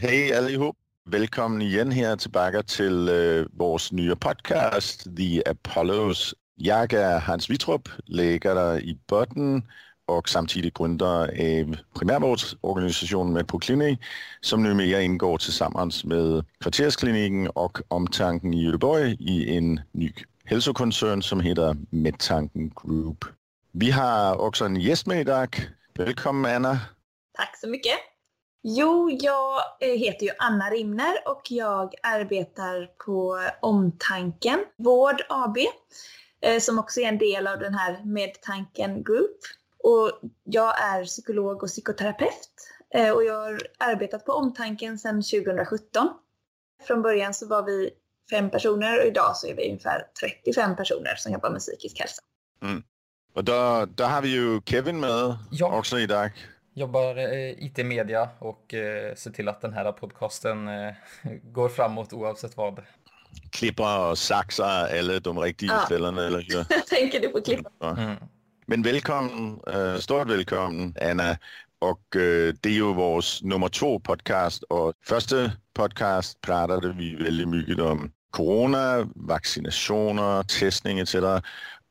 Hej allihop. Välkommen igen här tillbaka till uh, øh, vår nya podcast The Apollos. Jag är Hans Wittrup, läkare i botten och samtidigt grundare av primärvårdsorganisationen Medproclinic som numera ingår tillsammans med Kvarterskliniken och Omtanken i Göteborg i en ny hälsokoncern som heter Medtanken Group. Vi har också en gäst med idag. Välkommen Anna. Tack så mycket. Jo, jag eh, heter ju Anna Rimner och jag arbetar på Omtanken Vård AB eh, som också är en del av den här Medtanken Group. Och jag är psykolog och psykoterapeut eh, och jag har arbetat på Omtanken sedan 2017. Från början så var vi fem personer och idag så är vi ungefär 35 personer som jobbar med psykisk hälsa. Mm. Och då, då har vi ju Kevin med ja. också idag. Jobbar eh, IT-media och eh, ser till att den här podcasten eh, går framåt oavsett vad. Klipper och saxar alla de riktiga ja. ställena, eller hur? Jag tänker du på klippa. Mm. Men välkommen, äh, stort välkommen Anna. Och äh, det är ju vår nummer två podcast och första podcast pratade vi väldigt mycket om corona, vaccinationer, testning etc.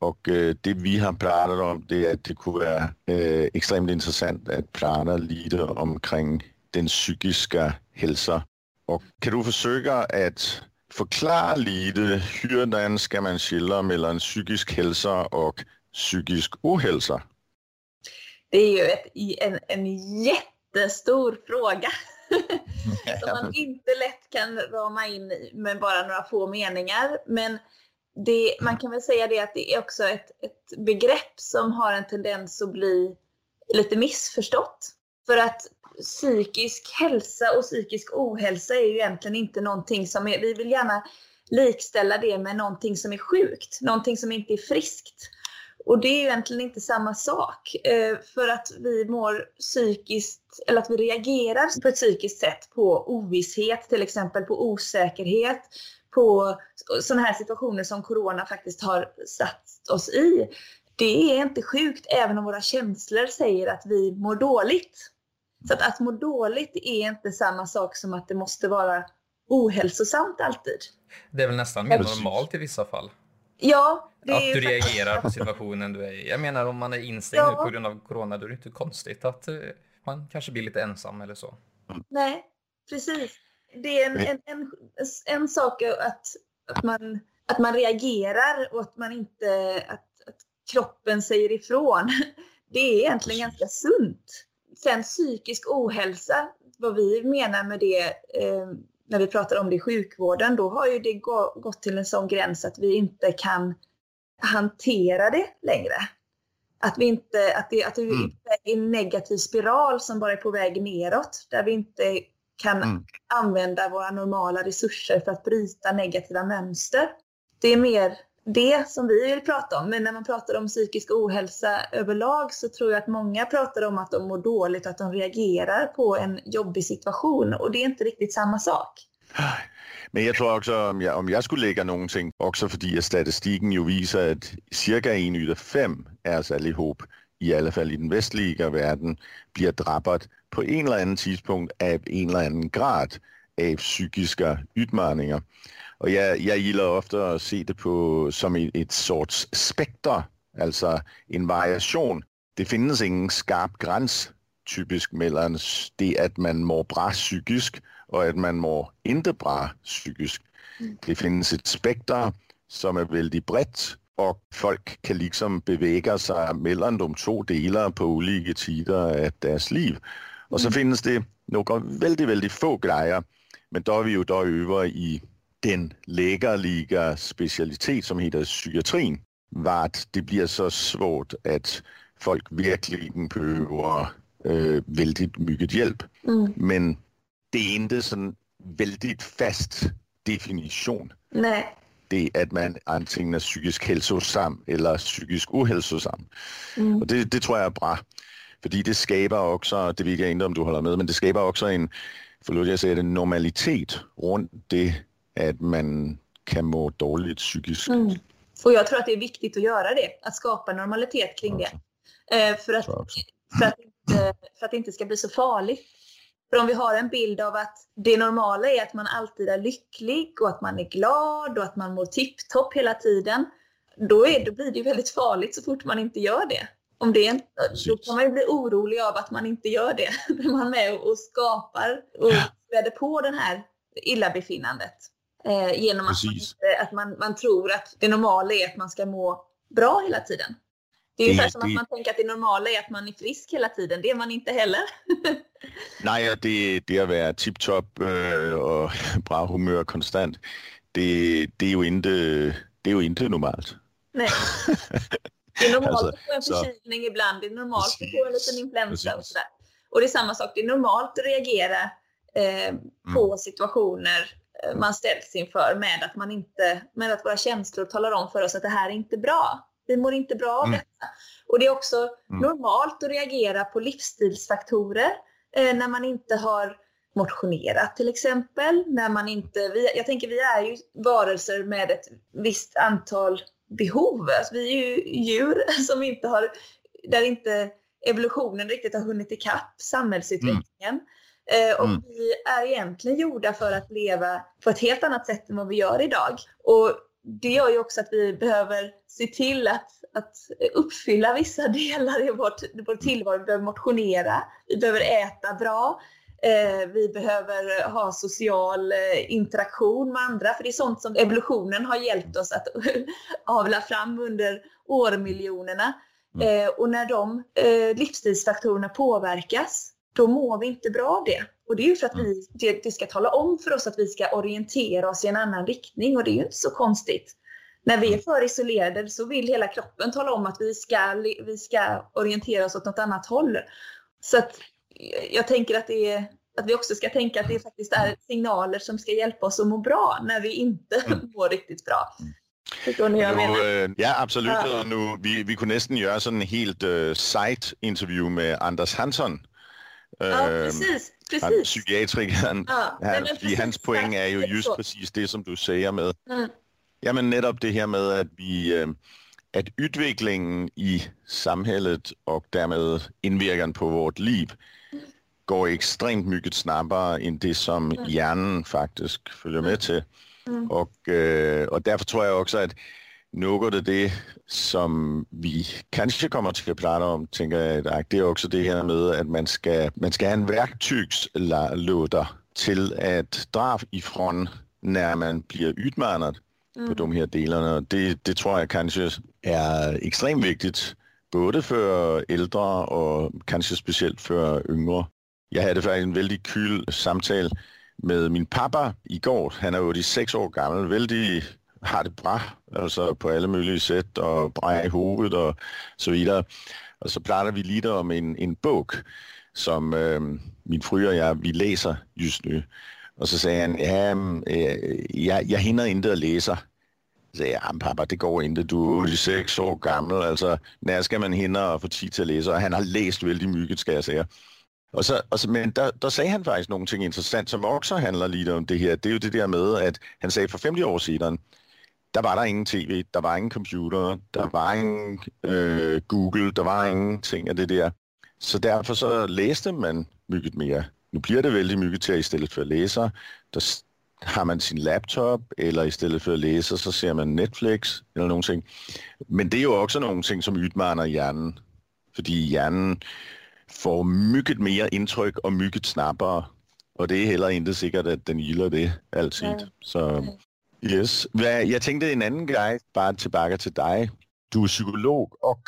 Och øh, det vi har pratat om det är att det kunde vara øh, extremt intressant att prata lite omkring den psykiska hälsan. Och kan du försöka att förklara lite hur ska man skilja mellan psykisk hälsa och psykisk ohälsa? Det är ju ett, en, en jättestor fråga som man inte lätt kan rama in med bara några få meningar. Men det, man kan väl säga det att det är också ett, ett begrepp som har en tendens att bli lite missförstått. För att psykisk hälsa och psykisk ohälsa är ju egentligen inte någonting som är, vi vill gärna likställa det med någonting som är sjukt, någonting som inte är friskt. Och det är ju egentligen inte samma sak. Eh, för att vi mår psykiskt, eller att vi reagerar på ett psykiskt sätt på ovisshet, till exempel på osäkerhet, på sådana här situationer som corona faktiskt har satt oss i. Det är inte sjukt även om våra känslor säger att vi mår dåligt. Så att, att må dåligt är inte samma sak som att det måste vara ohälsosamt alltid. Det är väl nästan mer normalt i vissa fall? Ja. att du reagerar på situationen du är i. Jag menar om man är instängd ja. på grund av corona då är det inte konstigt att eh, man kanske blir lite ensam eller så. Nej, precis det är en, en, en, en sak att, att, man, att man reagerar och att man inte, att, att kroppen säger ifrån. Det är egentligen ganska sunt. Sen psykisk ohälsa, vad vi menar med det eh, när vi pratar om det i sjukvården, då har ju det gått till en sån gräns att vi inte kan hantera det längre. Att vi inte, att det, att det mm. är en negativ spiral som bara är på väg neråt, där vi inte kan mm. använda våra normala resurser för att bryta negativa mönster. Det är mer det som vi vill prata om. Men när man pratar om psykisk ohälsa överlag så tror jag att många pratar om att de mår dåligt att de reagerar på en jobbig situation. Och det är inte riktigt samma sak. Men jag tror också om jag, om jag skulle lägga någonting, också för att statistiken ju visar att cirka en av fem är oss allihop, i alla fall i den västliga världen, blir drabbad på en eller annan tidspunkt av en eller annan grad av psykiska utmaningar. Och jag, jag gillar ofta att se det på, som ett, ett sorts spekter, alltså en variation. Det finns ingen skarp gräns typiskt mellan det att man mår bra psykiskt och att man mår inte bra psykiskt. Mm. Det finns ett spekter som är väldigt brett och folk kan liksom beväga sig mellan de två delarna på olika tider av deras liv. Och så mm. finns det några väldigt, väldigt få grejer, men då är vi ju då över i den läkarliga specialitet som heter psykiatrin, vart det blir så svårt att folk verkligen behöver äh, väldigt mycket hjälp. Mm. Men det är inte en väldigt fast definition. Nej. Det att man antingen är psykisk hälsosam eller psykisk ohälsosam. Mm. Och det, det tror jag är bra. För det skapar också, det vet jag inte om du håller med, men det skapar också en, förlåt jag säger det, normalitet runt det att man kan må dåligt psykiskt. Mm. Och jag tror att det är viktigt att göra det, att skapa normalitet kring det. Eh, för, att, för, att för att det inte ska bli så farligt. För om vi har en bild av att det normala är att man alltid är lycklig och att man är glad och att man mår tipptopp hela tiden, då, är, då blir det ju väldigt farligt så fort man inte gör det. Om det är, då kan man ju bli orolig av att man inte gör det. När man är med och skapar och späder på det här illabefinnandet. Eh, genom att, man, att man, man tror att det normala är att man ska må bra hela tiden. Det är ungefär som det, att man tänker att det normala är att man är frisk hela tiden. Det är man inte heller. Nej, det, det att vara tipptopp øh, och bra humör konstant, det, det, är ju inte, det är ju inte normalt. Nej. Det är normalt alltså, att få en förkylning så. ibland. Det är normalt att få en liten influensa och sådär. Och det är samma sak. Det är normalt att reagera eh, på mm. situationer eh, man ställs inför med att, man inte, med att våra känslor talar om för oss att det här är inte bra. Vi mår inte bra av mm. detta. Och det är också mm. normalt att reagera på livsstilsfaktorer eh, när man inte har motionerat till exempel. När man inte, vi, jag tänker vi är ju varelser med ett visst antal behov. Alltså, vi är ju djur som inte har, där inte evolutionen riktigt har hunnit ikapp samhällsutvecklingen. Mm. Eh, och mm. vi är egentligen gjorda för att leva på ett helt annat sätt än vad vi gör idag. Och det gör ju också att vi behöver se till att, att uppfylla vissa delar i vårt, vår tillvaro. Vi behöver motionera, vi behöver äta bra, vi behöver ha social eh, interaktion med andra. För det är sånt som evolutionen har hjälpt oss att avla fram under årmiljonerna. Mm. Eh, och när de eh, livsstilsfaktorerna påverkas, då mår vi inte bra av det. Och det är ju för att vi, mm. det, det, ska tala om för oss att vi ska orientera oss i en annan riktning och det är ju inte så konstigt. När vi är för isolerade så vill hela kroppen tala om att vi ska, vi ska orientera oss åt något annat håll. Så att jag tänker att, det är, att vi också ska tänka att det faktiskt är signaler som ska hjälpa oss att må bra när vi inte mm. mår riktigt bra. Förstår ni vad jag menar? Øh, ja, absolut. Ja. Nu, vi, vi kunde nästan göra sådan en helt uh, site-interview med Anders Hansson. Ja, precis. precis. Han, psykiatrikern. Ja, han, fordi hans poäng är ju just precis det som du säger med, mm. ja, men netop det här med att vi, uh, att utvecklingen i samhället och därmed inverkan på vårt liv går extremt mycket snabbare än det som hjärnan faktiskt följer med till. Och, øh, och därför tror jag också att något av det som vi kanske kommer till att prata om, tänker jag idag, det är också det här med att man ska, man ska ha en verktygslåda till att dra ifrån när man blir utmanad mm. på de här delarna. Det, det tror jag kanske är extremt viktigt både för äldre och kanske speciellt för yngre. Jag hade faktiskt en väldigt kul samtal med min pappa igår. Han är 86 år gammal, väldigt har det bra, altså på alla möjliga sätt och bra i huvudet och så vidare. Och så pratar vi lite om en, en bok som øh, min fru och jag, vi läser just nu. Och så sagde han, ja, øh, jag, jeg hinner inte at läsa. Så säger jag, ah, pappa det går inte, du är 86 år gammal, altså, när ska man hinna få tid til att läsa? Och han har läst väldigt mycket ska jag säga. Og så, og så, men der, der sagde han faktiskt någonting intressant som också handlar lite om det här. Det är ju det där med att han sagde för 50 år sedan, der var der ingen tv, der var ingen computer, der var ingen øh, Google, der var ingenting af det der. Så derfor så læste man mycket mere. Nu bliver det väldigt mycket till att istället för att läsa, der har man sin laptop, eller istället för att läsa så ser man Netflix eller någonting. Men det är ju också någonting som utmanar hjärnan. För hjärnan får mycket mer intryck och mycket snabbare. Och det är heller inte säkert att den gillar det alltid. Ja. Så Yes. Jag tänkte en annan grej, bara tillbaka till dig. Du är psykolog och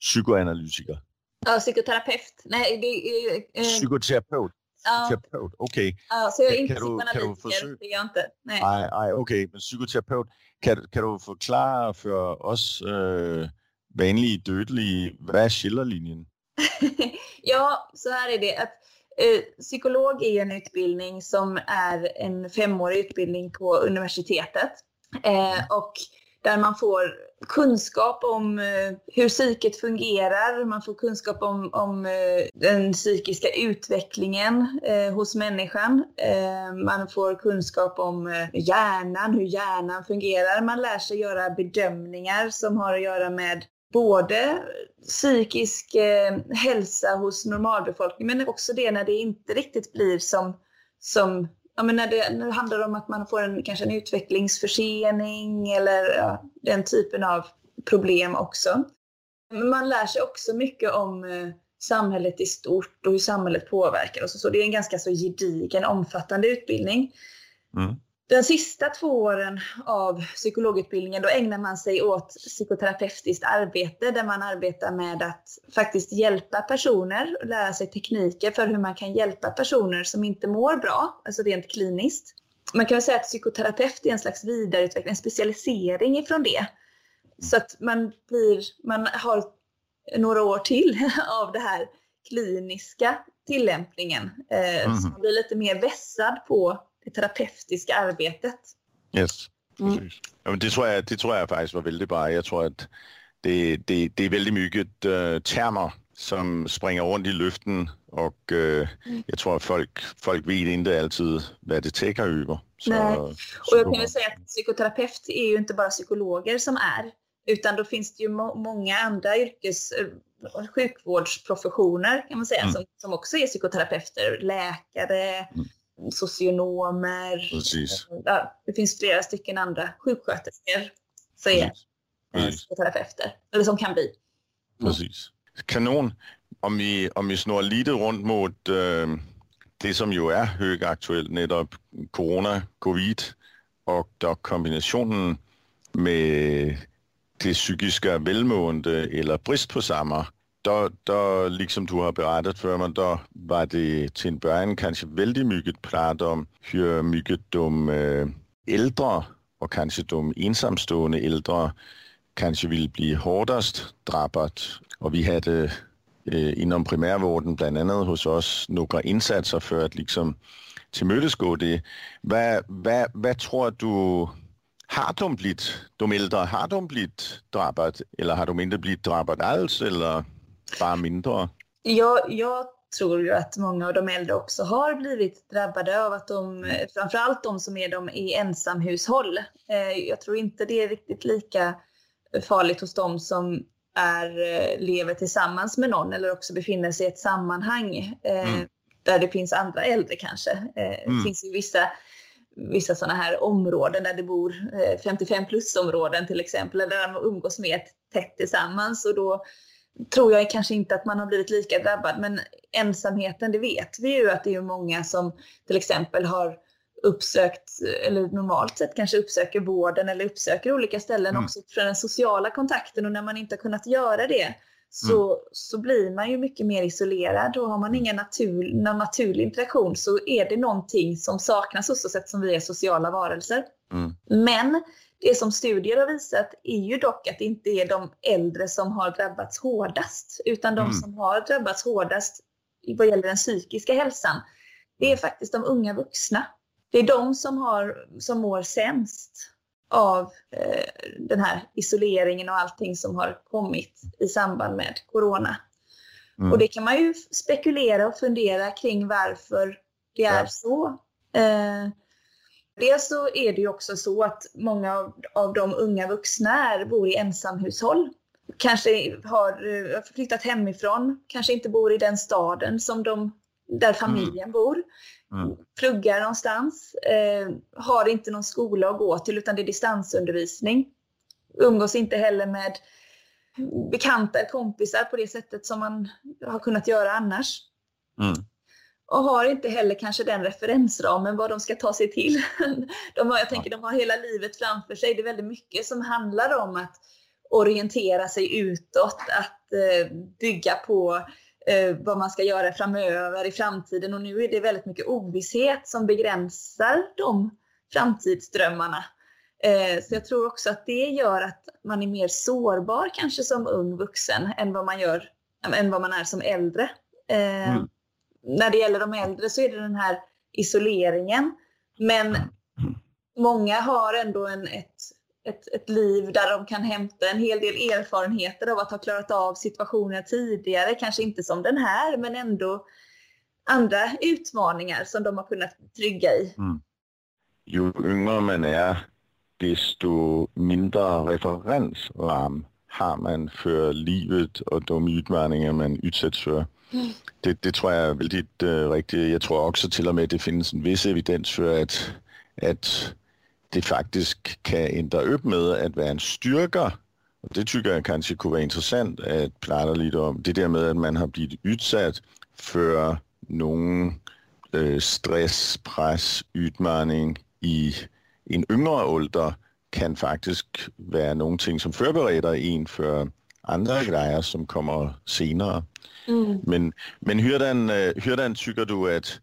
psykoanalytiker. Ja, psykoterapeut. Nej, det är... Eh, Psykoterapeut. Ja. Terapeut, okej. Okay. Ja, så jag är inte psykoanalytiker, det är jag inte. Nej, nej, nej okej. Okay. Men psykoterapeut, kan, kan du förklara för oss äh, vanliga dödliga, vad är skiljelinjen? ja, så här är det. att Eh, psykolog är en utbildning som är en femårig utbildning på universitetet. Eh, och där man får kunskap om eh, hur psyket fungerar, man får kunskap om, om eh, den psykiska utvecklingen eh, hos människan. man får kunskap om hjärnan, hur hjärnan fungerar. Man lär sig göra bedömningar som har att göra med både psykisk hälsa hos normalbefolkningen men också det när det inte riktigt blir som, som ja, men när, det, när det handlar om att man får en, kanske en utvecklingsförsening eller ja, den typen av problem också. Men man lär sig också mycket om eh, samhället i stort och hur samhället påverkar oss. Så det är en ganska så gedigen, omfattande utbildning. Mm. De sista två åren av psykologutbildningen då ägnar man sig åt psykoterapeutiskt arbete där man arbetar med att faktiskt hjälpa personer och lära sig tekniker för hur man kan hjälpa personer som inte mår bra, alltså rent kliniskt. Man kan säga att psykoterapeut är en slags vidareutveckling, en specialisering ifrån det. Så att man, blir, man har några år till av det här kliniska tillämpningen. Eh, mm. Så man blir lite mer vässad på det terapeutiska arbetet. Yes, mm. precis. Ja, men det, tror jag, det tror jag faktiskt var väldigt bra. Jag tror att det, det, det är väldigt mycket äh, termer som springer runt i luften och äh, mm. jag tror att folk, folk vet inte alltid vad det täcker över. Så, Nej. Och jag kan ju säga att psykoterapeut är ju inte bara psykologer som är, utan då finns det ju må många andra yrkes eh, sjukvårdsprofessioner kan man säga, mm. som, som också är psykoterapeuter, läkare, mm socionomer. Precis. Ja, det finns flera stycken andra sjuksköterskor som är psykoterapeuter, eller som kan bli. Precis. Kanon. Om vi, om vi snurrar lite runt mot äh, det som ju är högaktuellt, netop corona, covid och då kombinationen med det psykiska välmående eller brist på samma då, då, liksom du har berättat för mig, då var det till en början kanske väldigt mycket prat om hur mycket de äldre øh, och kanske de ensamstående äldre kanske vill bli hårdast drabbat. Och vi hade äh, øh, inom primärvården bland annat hos oss några insatser för att liksom tillmötesgå det. Vad, vad, vad tror du har de blivit, de äldre, har de blivit drabbat eller har de inte blivit drabbat alls eller bara mindre? Jag, jag tror ju att många av de äldre också har blivit drabbade av att de, mm. framförallt de som är de i ensamhushåll. Eh, jag tror inte det är riktigt lika farligt hos de som är, eh, lever tillsammans med någon eller också befinner sig i ett sammanhang eh, mm. där det finns andra äldre kanske. Det mm. finns ju vissa vissa sådana här områden där det bor 55 plus områden till exempel, där de umgås mer tätt tillsammans och då tror jag kanske inte att man har blivit lika drabbad. Men ensamheten, det vet vi ju att det är många som till exempel har uppsökt, eller normalt sett kanske uppsöker vården eller uppsöker olika ställen mm. också för den sociala kontakten och när man inte har kunnat göra det så, mm. så blir man ju mycket mer isolerad och har man ingen natur, någon naturlig interaktion så är det någonting som saknas hos oss eftersom vi är sociala varelser. Mm. Men det som studier har visat är ju dock att det inte är de äldre som har drabbats hårdast, utan de mm. som har drabbats hårdast vad gäller den psykiska hälsan, det är faktiskt de unga vuxna. Det är de som, har, som mår sämst av eh, den här isoleringen och allting som har kommit i samband med corona. Mm. Och det kan man ju spekulera och fundera kring varför det är ja. så. Eh, Dels så är det ju också så att många av, de unga vuxna är, bor i ensamhushåll. Kanske har uh, flyttat hemifrån, kanske inte bor i den staden som de, där familjen mm. bor. Mm. Pluggar någonstans, eh, har inte någon skola att gå till utan det är distansundervisning. Umgås inte heller med bekanta kompisar på det sättet som man har kunnat göra annars. Mm och har inte heller kanske den referensramen vad de ska ta sig till. De har, jag tänker de har hela livet framför sig. Det är väldigt mycket som handlar om att orientera sig utåt, att eh, bygga på eh, vad man ska göra framöver i framtiden och nu är det väldigt mycket ovisshet som begränsar de framtidsdrömmarna. Eh, så jag tror också att det gör att man är mer sårbar kanske som ung vuxen än vad man, gör, än vad man är som äldre. Eh, mm när det gäller de äldre så är det den här isoleringen. Men många har ändå en, ett, ett, ett liv där de kan hämta en hel del erfarenheter av att ha klarat av situationer tidigare. Kanske inte som den här, men ändå andra utmaningar som de har kunnat trygga i. Mm. Ju yngre man är, desto mindre referensram har man för livet och de utmaningar man utsätts för. Det, det tror jag är väldigt äh, øh, riktigt. Jag tror också till och med att det finns en viss evidens för att, att det faktiskt kan ändra upp med att vara en styrka. Och det tycker jag kanske kunde vara intressant att prata lite om. Det där med att man har blivit utsatt för någon øh, stress, press, utmaning i en yngre ålder kan faktiskt vara någonting som förbereder en för andra grejer som kommer senare. Mm. Men, men hurdan, hurdan tycker du att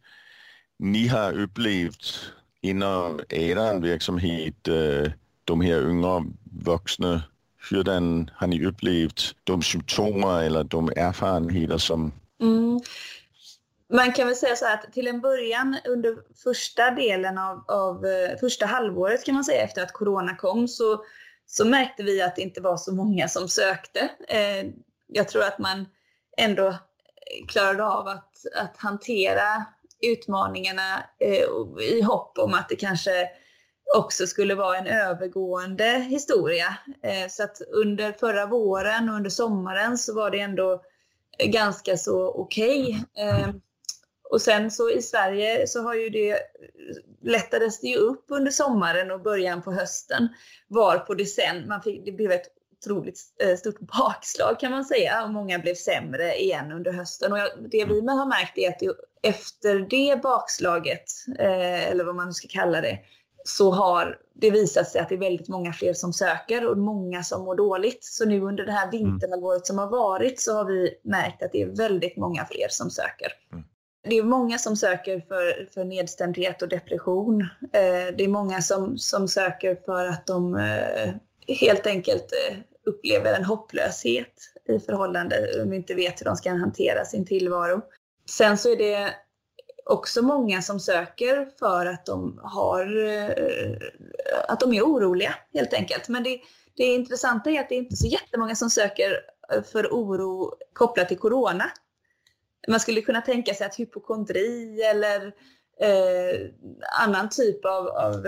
ni har upplevt inom er verksamhet de här unga vuxna? Hurdan har ni upplevt de symptomer eller de erfarenheter som mm. Man kan väl säga så här att till en början under första delen av, av eh, första halvåret kan man säga efter att corona kom så, så märkte vi att det inte var så många som sökte. Eh, jag tror att man ändå klarade av att, att hantera utmaningarna eh, i hopp om att det kanske också skulle vara en övergående historia. Eh, så att under förra våren och under sommaren så var det ändå ganska så okej. Okay. Och sen så i Sverige så har ju det lättades det ju upp under sommaren och början på hösten. Var på det sen, man fick, det blev ett otroligt eh, stort bakslag kan man säga och många blev sämre igen under hösten. Och det vi har märkt är att efter det bakslaget, eh, eller vad man ska kalla det, så har det visat sig att det är väldigt många fler som söker och många som mår dåligt. Så nu under det här mm. vinterhalvåret som har varit så har vi märkt att det är väldigt många fler som söker. Mm det är många som söker för, för nedstämdhet och depression. Eh, det är många som, som söker för att de eh, helt enkelt eh, upplever en hopplöshet i förhållande, de inte vet hur de ska hantera sin tillvaro. Sen så är det också många som söker för att de, har, eh, att de är oroliga helt enkelt. Men det, det intressanta är att det är inte så jättemånga som söker för oro kopplat till corona man skulle kunna tänka sig att hypokondri eller eh, annan typ av, av,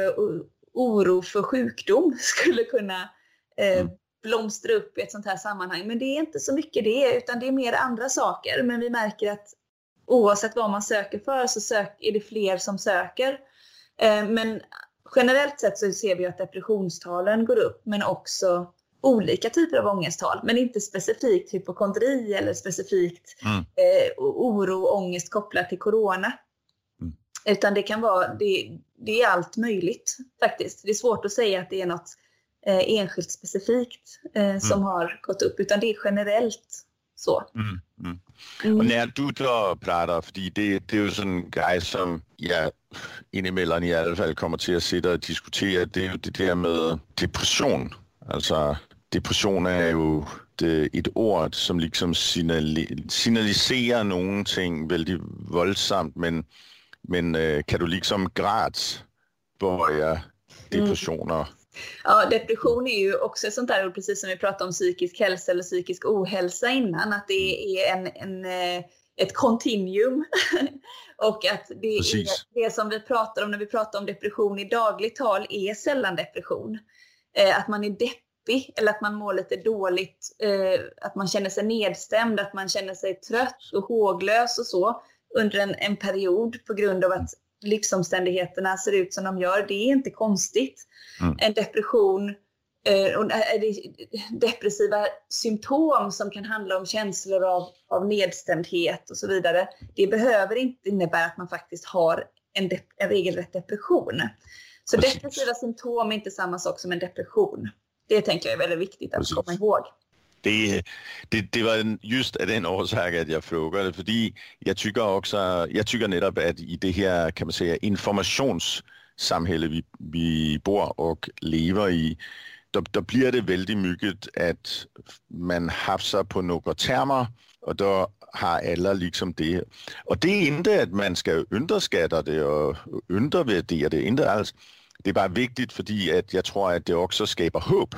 oro för sjukdom skulle kunna eh, mm. blomstra upp i ett sånt här sammanhang. Men det är inte så mycket det, utan det är mer andra saker. Men vi märker att oavsett vad man söker för så sök, är det fler som söker. Eh, men generellt sett så ser vi att depressionstalen går upp, men också olika typer av ångesttal, men inte specifikt hypokondri eller specifikt mm. eh, oro och ångest kopplat till corona. Mm. Utan det kan vara, det, det, är allt möjligt faktiskt. Det är svårt att säga att det är något eh, enskilt specifikt eh, mm. som har gått upp, utan det är generellt så. Mm, mm. Mm. Och när du då pratar, för det, det är ju en grej som jag inemellan i alla fall kommer till att sitta och diskutera, det är ju det där med depression. Alltså depression är ju ett ord som liksom signaliserar någonting väldigt våldsamt men, men øh, kan du liksom grads börja depressioner? Mm. Ja, depression är ju också ett sånt där ord, precis som vi pratade om psykisk hälsa eller psykisk ohälsa innan, att det är en, en eh, ett kontinuum. och att det, det som vi pratar om när vi pratar om depression i dagligt tal är sällan depression. Eh, att man är deppig deppig eller att man mår lite dåligt, eh, att man känner sig nedstämd, att man känner sig trött och håglös och så under en, en period på grund av att livsomständigheterna ser ut som de gör. Det är inte konstigt. Mm. En depression eh, och depressiva symptom som kan handla om känslor av, av nedstämdhet och så vidare. Det behöver inte innebära att man faktiskt har en, en regelrätt depression. Så depressiva symptom är inte samma sak som en depression. Det tänker jag är väldigt viktigt att Precis. komma ihåg. Det, det, det, var just av den orsaken att jag frågade, för jag tycker också, jag tycker netop att i det här kan man säga informationssamhälle vi, vi bor och lever i, då, då blir det väldigt mycket att man hafsar på några termer och då har alla liksom det. Och det är inte att man ska underskatta det och undervärdera det, inte alls. Det är bara viktigt, fordi at jeg tror, at det också skapar hopp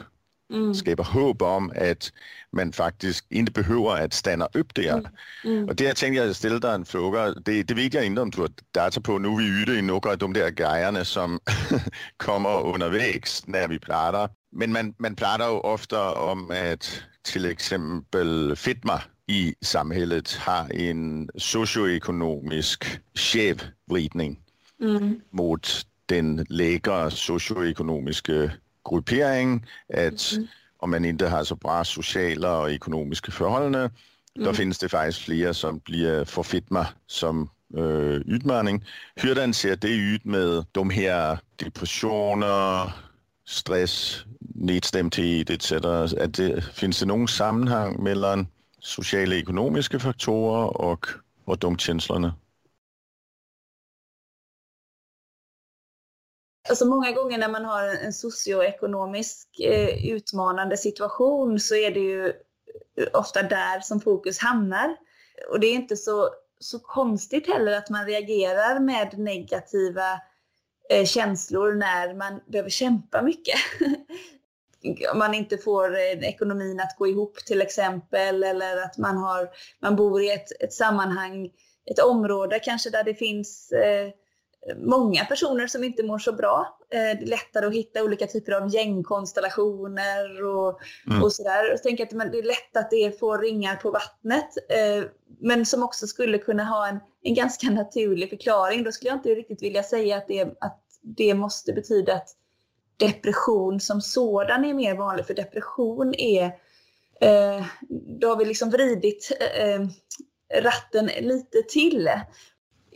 mm. skaber håb om, at man faktisk inte behøver at stanna upp der. Mm. Mm. Og det jeg tænkte, jeg stille dig en fråga. Det, det ved jeg ikke, om du har data på. Nu er vi yde i nogle af de der gejerne, som kommer undervejs, når vi prater. Men man, man prater jo ofte om, at til eksempel fitma i samhället har en socioekonomisk skævvridning mm. mod den lækre socioekonomiske gruppering, at mm. om man inte har så bra sociala og økonomiske forholdene, mm. der findes det faktisk flere, som bliver forfitma som øh, udmaning. Hvordan ser det ud med de her depressioner, stress, nedstemthed, etc.? At det, findes det nogen sammenhang mellem sociale økonomiske faktorer og, og dumkänslorna? Alltså många gånger när man har en socioekonomisk eh, utmanande situation så är det ju eh, ofta där som fokus hamnar. Och det är inte så, så konstigt heller att man reagerar med negativa eh, känslor när man behöver kämpa mycket. Om man inte får eh, ekonomin att gå ihop till exempel eller att man, har, man bor i ett, ett sammanhang, ett område kanske där det finns eh, många personer som inte mår så bra. Eh, det är lättare att hitta olika typer av gängkonstellationer och, mm. och sådär. Jag tänker att det är lätt att det får ringar på vattnet. Eh, men som också skulle kunna ha en, en ganska naturlig förklaring. Då skulle jag inte riktigt vilja säga att det, att det måste betyda att depression som sådan är mer vanlig. För depression är, eh, då har vi liksom vridit ratten lite till.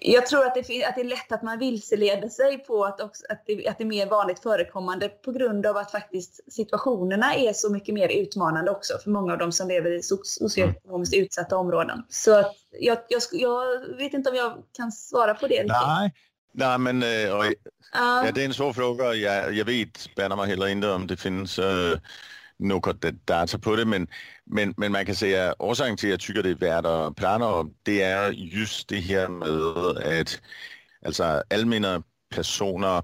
Jag tror att det, att det är lätt att man vilseleder sig på att, också, att, det, att det är mer vanligt förekommande på grund av att faktiskt situationerna är så mycket mer utmanande också för många av de som lever i socioekonomiskt utsatta områden. Så att jag, jag, jag vet inte om jag kan svara på det. Nej, Nej men äh, och, ja, det är en svår fråga. Jag, jag vet spänner mig heller inte om det finns äh, något data på det, men, men, men man kan säga att orsaken till att jag tycker det är värt att prata om, det är just det här med att alltså allmänna personer,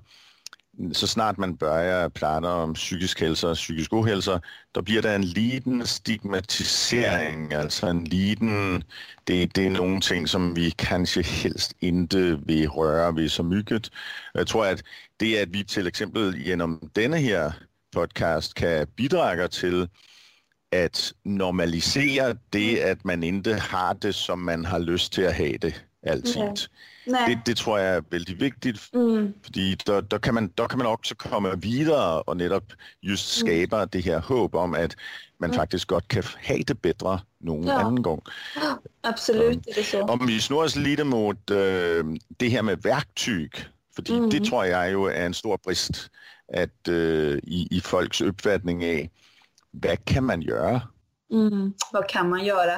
så snart man börjar prata om psykisk hälsa och psykisk ohälsa, då blir det en liten stigmatisering, alltså en liten, det, det är någonting som vi kanske helst inte vill röra vid så mycket. Jag tror att det är att vi till exempel genom denna här podcast kan bidrage til at normalisere det, at man inte har det, som man har lyst til at have det altid. Ja. Det, det tror jeg er vældig vigtigt, mm. fordi der, der, kan man, der kan man også komme videre og netop just mm. skabe mm. det her håb om, at man mm. faktisk godt kan have det bedre nogen ja. anden gang. Ja, absolut, så, det er så. Om vi snor os lidt mod øh, det her med værktyg, fordi mm. det tror jeg jo er en stor brist at øh, i, i folks uppfattning av vad kan man göra? Mm, vad kan man göra?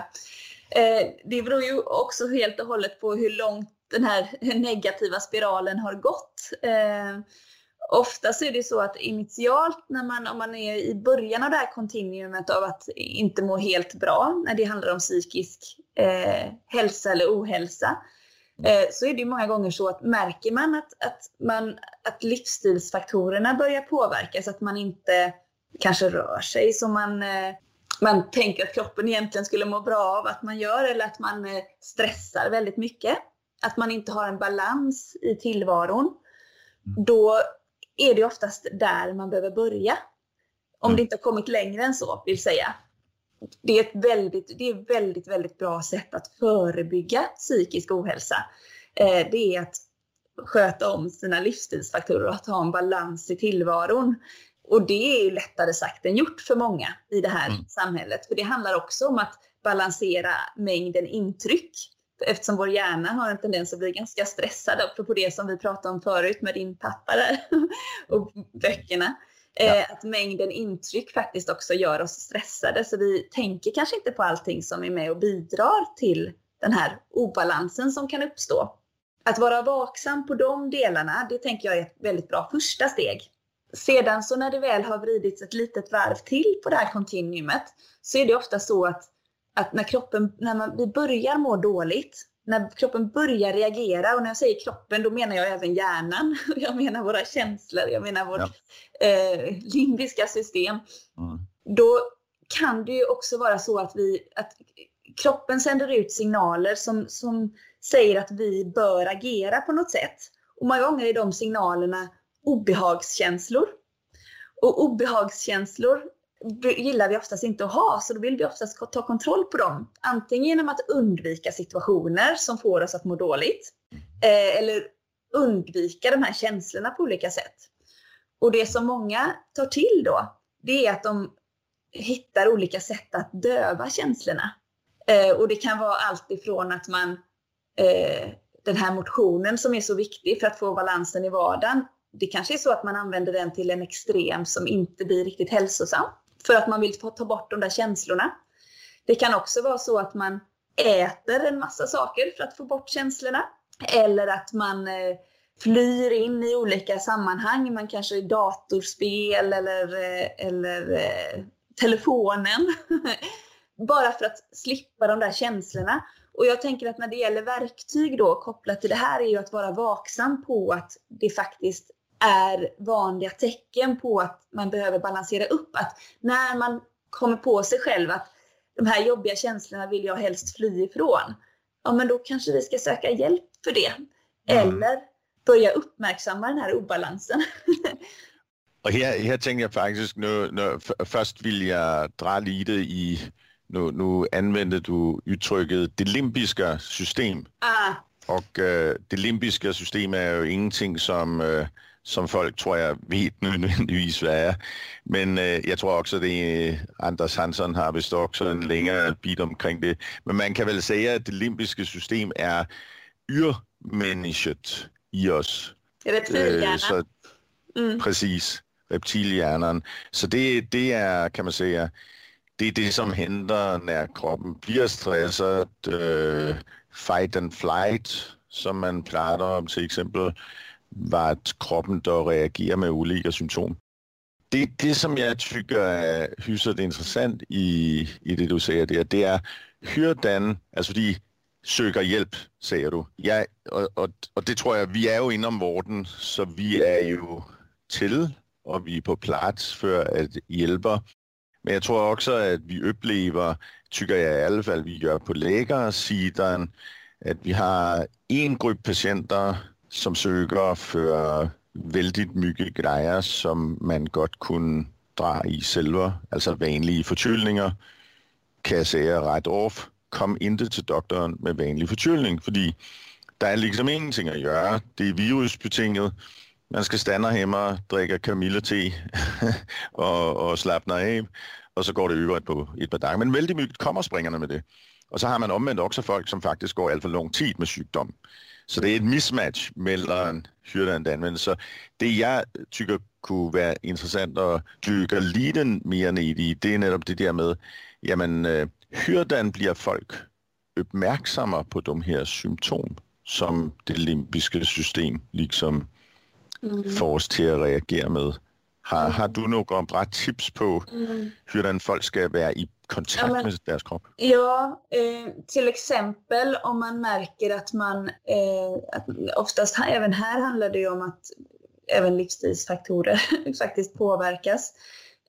Eh, det beror ju också helt och hållet på hur långt den här negativa spiralen har gått. Eh, ofta så är det så att initialt när man, om man är i början av det här kontinuumet av att inte må helt bra, när det handlar om psykisk eh, hälsa eller ohälsa, Eh, så är det många gånger så att märker man att, att, man, att livsstilsfaktorerna börjar påverkas, att man inte kanske rör sig som man, eh, man tänker att kroppen egentligen skulle må bra av att man gör, eller att man eh, stressar väldigt mycket, att man inte har en balans i tillvaron, mm. då är det oftast där man behöver börja. Om mm. det inte har kommit längre än så, vill säga det är ett väldigt, det är väldigt, väldigt bra sätt att förebygga psykisk ohälsa. Eh, det är att sköta om sina livsstilsfaktorer och att ha en balans i tillvaron. Och det är ju lättare sagt än gjort för många i det här mm. samhället. För det handlar också om att balansera mängden intryck. Eftersom vår hjärna har en tendens att bli ganska stressad, apropå det som vi pratade om förut med din pappa där och böckerna. Ja. Eh, att mängden intryck faktiskt också gör oss stressade. Så vi tänker kanske inte på allting som är med och bidrar till den här obalansen som kan uppstå. Att vara vaksam på de delarna, det tänker jag är ett väldigt bra första steg. Sedan så när det väl har vridits ett litet varv till på det här kontinuumet så är det ofta så att, att när kroppen, när man, vi börjar må dåligt när kroppen börjar reagera, och när jag säger kroppen då menar jag även hjärnan, jag menar våra känslor, jag menar vårt ja. eh, limbiska system. Mm. då kan det ju också vara så att, vi, att kroppen sänder ut signaler som, som säger att vi bör agera på något sätt. Och många gånger är de signalerna obehagskänslor. Och obehagskänslor gillar vi oftast inte att ha, så då vill vi oftast ta kontroll på dem. Antingen genom att undvika situationer som får oss att må dåligt, eh, eller undvika de här känslorna på olika sätt. Och det som många tar till då, det är att de hittar olika sätt att döva känslorna. Eh, och det kan vara allt ifrån att man, eh, den här motionen som är så viktig för att få balansen i vardagen, det kanske är så att man använder den till en extrem som inte blir riktigt hälsosam. För att man vill ta bort de där känslorna. Det kan också vara så att man äter en massa saker för att få bort känslorna. Eller att man eh, flyr in i olika sammanhang. Man kanske är datorspel eller, eh, eller eh, telefonen. Bara för att slippa de där känslorna. Och jag tänker att när det gäller verktyg då kopplat till det här är ju att vara vaksam på att det faktiskt är vanliga tecken på att man behöver balansera upp. Att när man kommer på sig själv att de här jobbiga känslorna vill jag helst fly ifrån. Ja, men då kanske vi ska söka hjälp för det. Mm. Eller börja uppmärksamma den här obalansen. Och här, här tänker jag faktiskt, nu, nu, först vill jag dra lite i, nu, nu använder du uttrycket det limbiska system. Ah. Och äh, det limbiska system är ju ingenting som äh, som folk tror jag vet nødvendigvis hvad er. Men øh, jeg tror också det är Anders Hansson har vist också en längre bit omkring det. Men man kan väl säga att det limbiska system är urmännisket i oss. Reptilhjärnan. Øh, mm. Precis, reptilhjärnan. Så det, det är, kan man säga, det är det som händer när kroppen blir stressad. Fight and flight, som man pratar om till exempel var kroppen då reagerar med olika symptom. Det, det som jag tycker är hyfsat intressant i, i det du säger där, det är hurdan, alltså de söker hjälp, säger du. Ja, och, och, och, det tror jag, vi är ju inom vården, så vi är ju till och vi är på plats för att hjälpa. Men jag tror också att vi upplever, tycker jag i alla fall vi gör på läkarsidan, att vi har en grupp patienter som söker för väldigt mycket grejer som man gott kunde dra i själva, alltså vanliga förkylningar, kan jag säga rätt off. Kom inte till doktorn med vanlig förkylning, för det är liksom ingenting att göra. Det är virusbetinget. Man ska stanna hemma, dricka kamillete och, och slappna av och så går det över på ett par dagar. Men väldigt mycket kommer springande med det. Och så har man omvänt också folk som faktiskt går alltför lång tid med sjukdom. Så det är ett mismatch mellan hur den används. Så det jag tycker kunne vara intressant att dyka lite mer ned i, det är netop det där med, jamen, hur blir folk uppmärksamma på de här symptom som det limbiska system liksom mm. får oss till att reagera med. Har, har du några bra tips på mm. hur folk ska vara i kontakt ja, men, med deras kropp? Ja, eh, till exempel om man märker att man, eh, att oftast även här handlar det ju om att även livsstilsfaktorer faktiskt påverkas.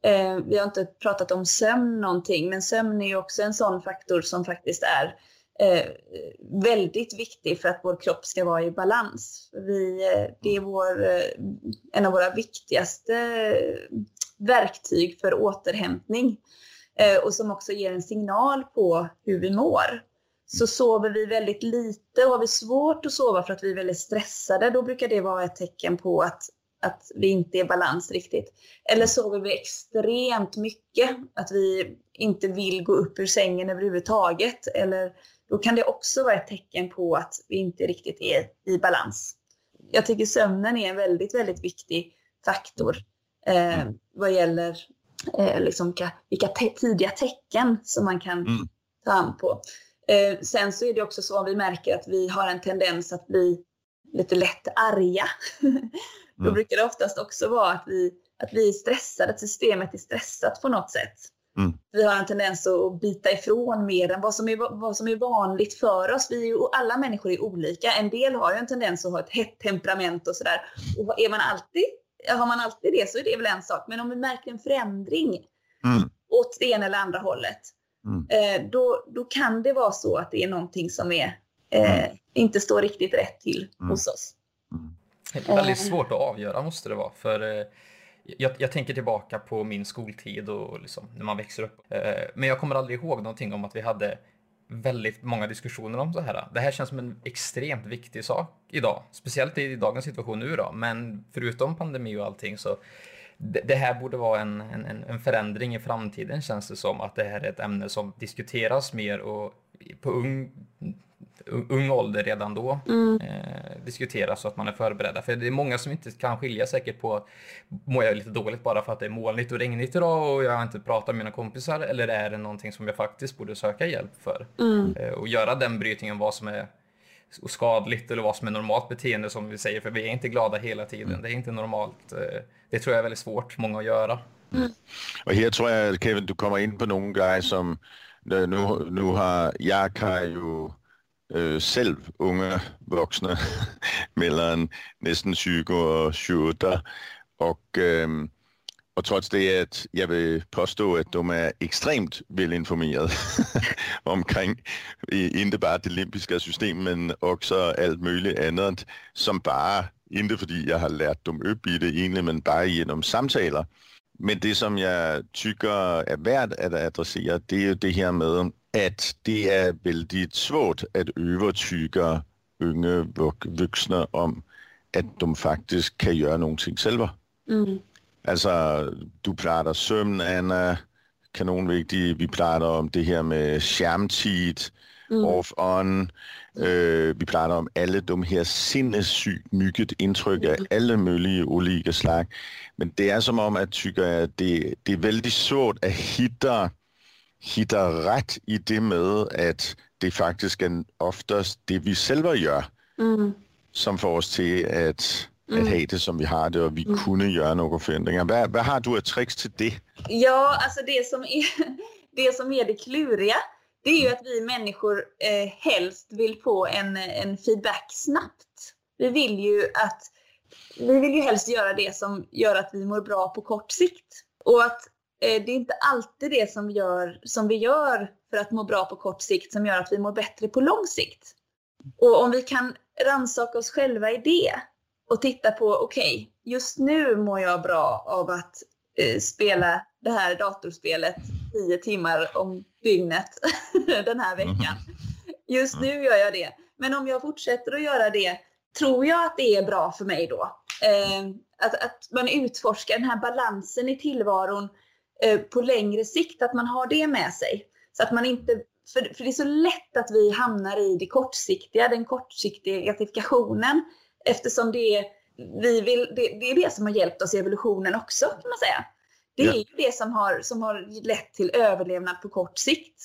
Eh, vi har inte pratat om sömn någonting, men sömn är ju också en sån faktor som faktiskt är väldigt viktig för att vår kropp ska vara i balans. Vi, eh, det är vår, eh, en av våra viktigaste verktyg för återhämtning eh, och som också ger en signal på hur vi mår. Så sover vi väldigt lite och har vi svårt att sova för att vi är väldigt stressade, då brukar det vara ett tecken på att, att vi inte är i balans riktigt. Eller sover vi extremt mycket, att vi inte vill gå upp ur sängen överhuvudtaget, eller då kan det också vara ett tecken på att vi inte riktigt är i balans. Jag tycker sömnen är en väldigt, väldigt viktig faktor eh, vad gäller eh, liksom, vilka te tidiga tecken som man kan mm. ta an på. Eh, sen så är det också så om vi märker att vi har en tendens att bli lite lätt arga. Då mm. brukar det oftast också vara att vi, att vi är stressade, att systemet är stressat på något sätt. Mm. Vi har en tendens att bita ifrån mer än vad som är, vad som är vanligt för oss. Vi är ju, alla människor är olika. En del har ju en tendens att ha ett hett temperament och sådär. Och är man alltid har man alltid det så är det väl en sak. Men om vi märker en förändring. Mm. åt det ena eller andra hållet. Mm. Eh, då, då kan det vara så att det är någonting som är, eh, mm. inte står riktigt rätt till mm. hos oss. Mm. Det är väldigt svårt att avgöra måste det vara. För eh, jag, jag, tänker tillbaka på min skoltid och liksom, när man växer upp. Eh, men jag kommer aldrig ihåg någonting om att vi hade väldigt många diskussioner om det här. Det här känns som en extremt viktig sak idag, speciellt i dagens situation nu då. Men förutom pandemi och allting så det, det här borde vara en, en, en förändring i framtiden känns det som att det här är ett ämne som diskuteras mer och på ung, ung ålder redan då mm. eh, diskuteras så att man är förberedda. För det är många som inte kan skilja säkert på, mår jag lite dåligt bara för att det är molnigt och regnigt idag och jag har inte pratat med mina kompisar eller är det någonting som jag faktiskt borde söka hjälp för? Mm. Eh, och göra den brytningen vad som är skadligt eller vad som är normalt beteende som vi säger, för vi är inte glada hela tiden. Mm. Det är inte normalt. Eh, det tror jag är väldigt svårt för många att göra. Mm. Och här tror jag, Kevin, du kommer in på någon grej som nu, nu har, jag har ju øh, selv unge voksne mellem næsten 20 og 28. Og, øh, og trods det, at jeg vil påstå, at de er ekstremt velinformeret omkring ikke bare det limpiske system, men også alt muligt andet, som bare, ikke fordi jeg har lært dem op i det egentlig, men bare gennem samtaler. Men det, som jeg tykker er værd at adressere, det er jo det her med, at det er väldigt svårt att övertyga unga vuxna om att de faktiskt kan göra någonting själva. Mm. Altså, du prater sömn, Anna, kanonvigtigt. Vi prater om det här med skärmtid, mm. off-on. Øh, vi prater om alla de här sinnessygt mycket intryck av mm. alla möjliga olika slag. Men det är som om, att tycker att det, det är väldigt svårt att hitta hittar rätt i det med att det faktiskt är oftast det vi själva gör mm. som får oss till att, mm. att ha det som vi har det och vi mm. kunde göra några förändringar. Vad, vad har du för tricks till det? Ja, alltså det som är det, som är det kluriga det är ju att vi människor eh, helst vill få en, en feedback snabbt. Vi vill ju att vi vill ju helst göra det som gör att vi mår bra på kort sikt. Och att Eh, det är inte alltid det som, gör, som vi gör för att må bra på kort sikt som gör att vi mår bättre på lång sikt. Och om vi kan rannsaka oss själva i det och titta på, okej, okay, just nu mår jag bra av att eh, spela det här datorspelet tio timmar om dygnet den här veckan. Just nu gör jag det. Men om jag fortsätter att göra det, tror jag att det är bra för mig då? Eh, att, att man utforskar den här balansen i tillvaron Eh, på längre sikt, att man har det med sig. Så att man inte, för, för det är så lätt att vi hamnar i det kortsiktiga, den kortsiktiga gratifikationen eftersom det är, vi vill, det, det är det som har hjälpt oss i evolutionen också kan man säga. Det är ja. det som har, som har lett till överlevnad på kort sikt.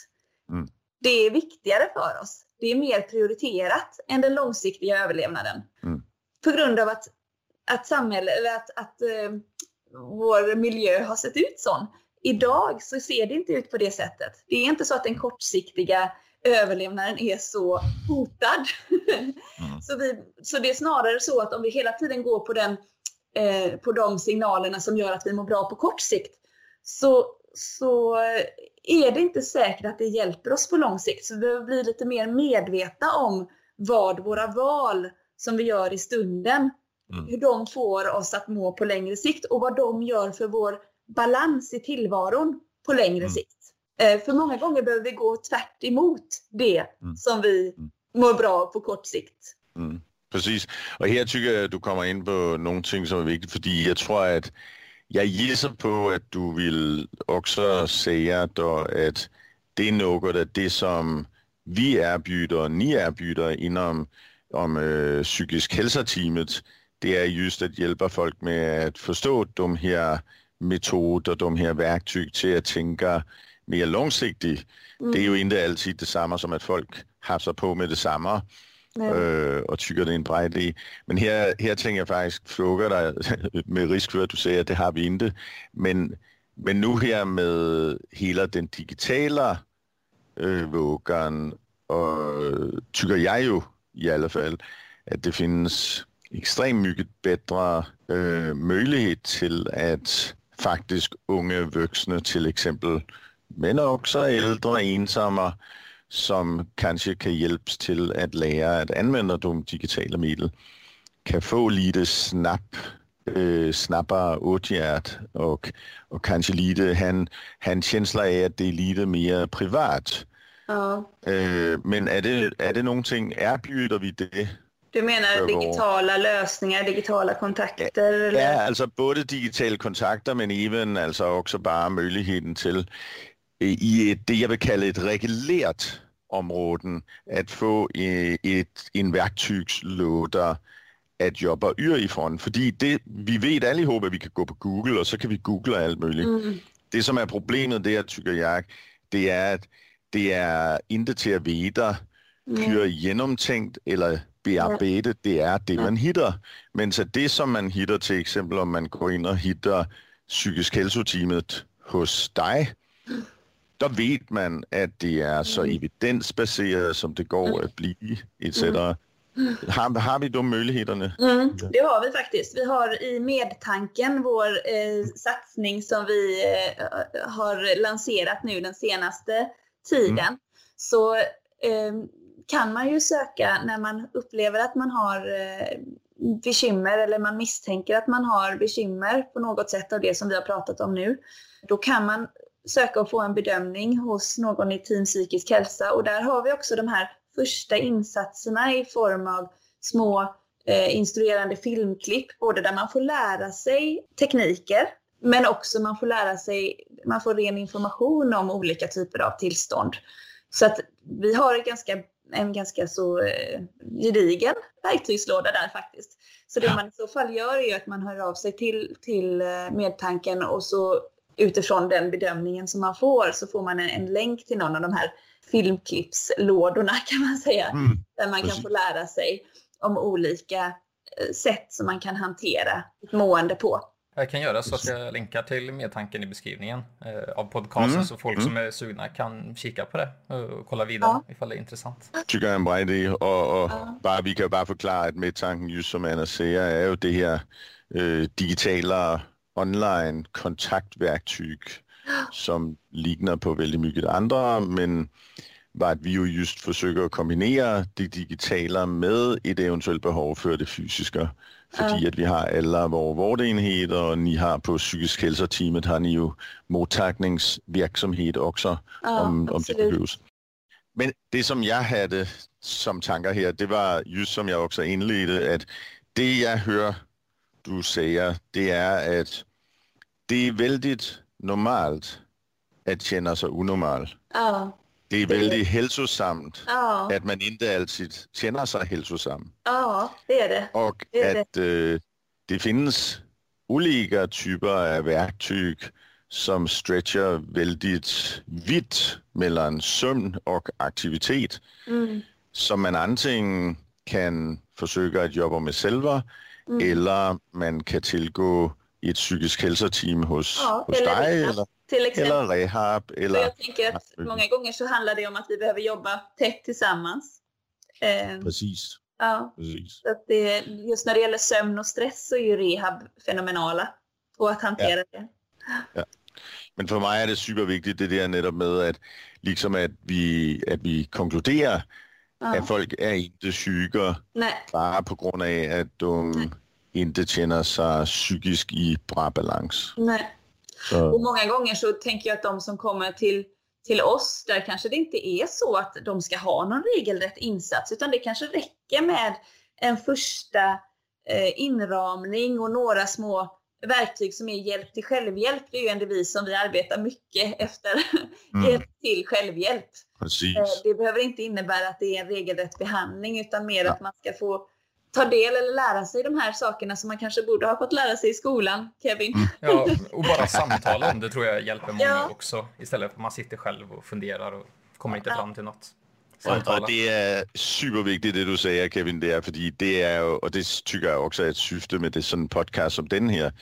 Mm. Det är viktigare för oss. Det är mer prioriterat än den långsiktiga överlevnaden. Mm. På grund av att, att samhälle, eller att, att uh, vår miljö har sett ut sån. Idag så ser det inte ut på det sättet. Det är inte så att den kortsiktiga överlevnaden är så hotad. Mm. så, vi, så det är snarare så att om vi hela tiden går på, den, eh, på de signalerna som gör att vi mår bra på kort sikt så, så är det inte säkert att det hjälper oss på lång sikt. Så vi behöver bli lite mer medvetna om vad våra val som vi gör i stunden, mm. hur de får oss att må på längre sikt och vad de gör för vår balans i tillvaron på längre mm. sikt. Eh, för många gånger behöver vi gå tvärt emot det mm. som vi mm. mår bra på kort sikt. Mm. Precis. Och här tycker jag att du kommer in på någonting som är viktigt, för jag tror att jag gissar på att du vill också säga då att det är något av det som vi erbjuder, ni erbjuder inom om øh, psykisk hälsa-teamet, det är just att hjälpa folk med att förstå de här metoder, de här verktyg till att tänka mer långsiktigt. Mm. Det är ju inte alltid detsamma som att folk hafsar på med detsamma øh, och tycker det är en bra idé. Men här, här tänker jag faktiskt fråga dig, med risk för att du säger att det har vi inte, men, men nu här med hela den digitala øh, vågen, och tycker jag ju i alla fall att det finns extremt mycket bättre øh, möjlighet till att faktiskt unga vuxna till exempel men också äldre ensamma som kanske kan hjälpas till att lära att använda de digitala medel kan få lite snabb, äh, snabbare åtgärd och, och kanske lite han, han känsla av att det är lite mer privat. Ja. Äh, men är det, är det någonting, erbjuder vi det du menar digitala lösningar, digitala kontakter? Eller? Ja, alltså både digitala kontakter men även alltså också bara möjligheten till i ett, det jag vill kalla ett reglerat område att få ett, en verktygslåda att jobba ifrån. För det, vi vet allihop att vi kan gå på Google och så kan vi googla allt möjligt. Mm. Det som är problemet där tycker jag, det är att det är inte till att veta hur mm. genomtänkt eller bearbejde, det är det man hittar. Men så det som man hittar till exempel om man går in och hittar psykisk hälsoteamet hos dig, då vet man att det är så mm. evidensbaserat som det går att bli etc. Har, har vi de möjligheterna? Mm, det har vi faktiskt. Vi har i Medtanken, vår eh, satsning som vi eh, har lanserat nu den senaste tiden, mm. så eh, kan man ju söka när man upplever att man har eh, bekymmer eller man misstänker att man har bekymmer på något sätt av det som vi har pratat om nu. Då kan man söka och få en bedömning hos någon i team psykisk hälsa och där har vi också de här första insatserna i form av små eh, instruerande filmklipp, både där man får lära sig tekniker men också man får lära sig, man får ren information om olika typer av tillstånd. Så att vi har ett ganska en ganska så eh, gedigen verktygslåda där faktiskt. Så det ja. man i så fall gör är att man hör av sig till, till eh, medtanken och så utifrån den bedömningen som man får så får man en, en länk till någon av de här filmklippslådorna kan man säga. Mm. Där man kan få lära sig om olika eh, sätt som man kan hantera ett mående på. Jag kan göra så att jag länkar till medtanken i beskrivningen eh, av podcasten mm. så folk mm. som är sugna kan kika på det och kolla vidare ja. ifall det är intressant. Tycker jag är en bra idé och, och ja. bara, vi kan bara förklara att medtanken just som Anna säger är ju det här eh, digitala online kontaktverktyg som liknar på väldigt mycket andra men var att vi ju just försöker kombinera det digitala med ett eventuellt behov för det fysiska. Fordi ja. at vi har alla våra vårdenheder, och ni har på psykisk hälsoteamet har ni ju mottagningsverksamhet också ja, om, om det behövs. Men det som jag hade som tankar här, det var just som jag också inledde, att det jag hör du säga, det är att det är väldigt normalt att känna sig onormal. Ja. Det är väldigt hälsosamt ja. att man inte alltid känner sig hälsosam. Ja, det är det. Och det är att det. Äh, det finns olika typer av verktyg som stretchar väldigt vitt mellan sömn och aktivitet. Mm. Som man antingen kan försöka att jobba med själva mm. eller man kan tillgå i ett psykisk hälsoteam hos, ja, hos dig. Eller, till exempel. Eller rehab. Eller... jag tänker att många gånger så handlar det om att vi behöver jobba tätt tillsammans. Eh, Precis. Ja, Precis. Att det, just när det gäller sömn och stress så är ju rehab fenomenala på att hantera ja. det. Ja. Men för mig är det superviktigt det där netop med att, liksom att, vi, att vi konkluderar ja. att folk är inte sjuka Nej. bara på grund av att de Nej. inte känner sig psykiskt i bra balans. Nej. Och många gånger så tänker jag att de som kommer till, till oss, där kanske det inte är så att de ska ha någon regelrätt insats, utan det kanske räcker med en första eh, inramning och några små verktyg som är hjälp till självhjälp. Det är ju en devis som vi arbetar mycket efter. Mm. hjälp till självhjälp. Precis. Eh, det behöver inte innebära att det är en regelrätt behandling utan mer ja. att man ska få ta del eller lära sig de här sakerna som man kanske borde ha fått lära sig i skolan, Kevin. Mm. Ja, och bara samtala om det tror jag hjälper många ja. också. Istället för att man sitter själv och funderar och kommer inte ja. fram till något. Samtala. Och det är superviktigt det du säger Kevin, det är för det är ju, och det tycker jag också är ett syfte med det sådan podcast som den här,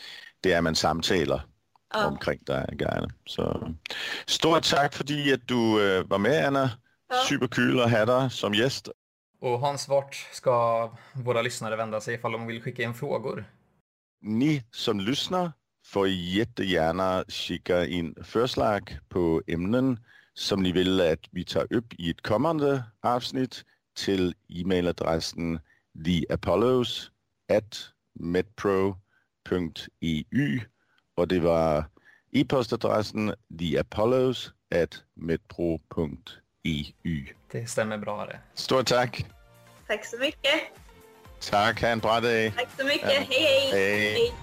det är att man samtalar ja. omkring de grejerna. Så stort tack för att du uh, var med Anna. Ja. Superkul att ha dig som gäst. Och Hans, vart ska våra lyssnare vända sig ifall de vill skicka in frågor? Ni som lyssnar får jättegärna skicka in förslag på ämnen som ni vill att vi tar upp i ett kommande avsnitt till e-mailadressen theapollos medpro.eu och det var e-postadressen theapollos at medpro.eu. Det stämmer bra det. Stort tack! Tack så mycket! Tack, ha en bra dag! Tack så mycket, ja. hej hej! hej. hej.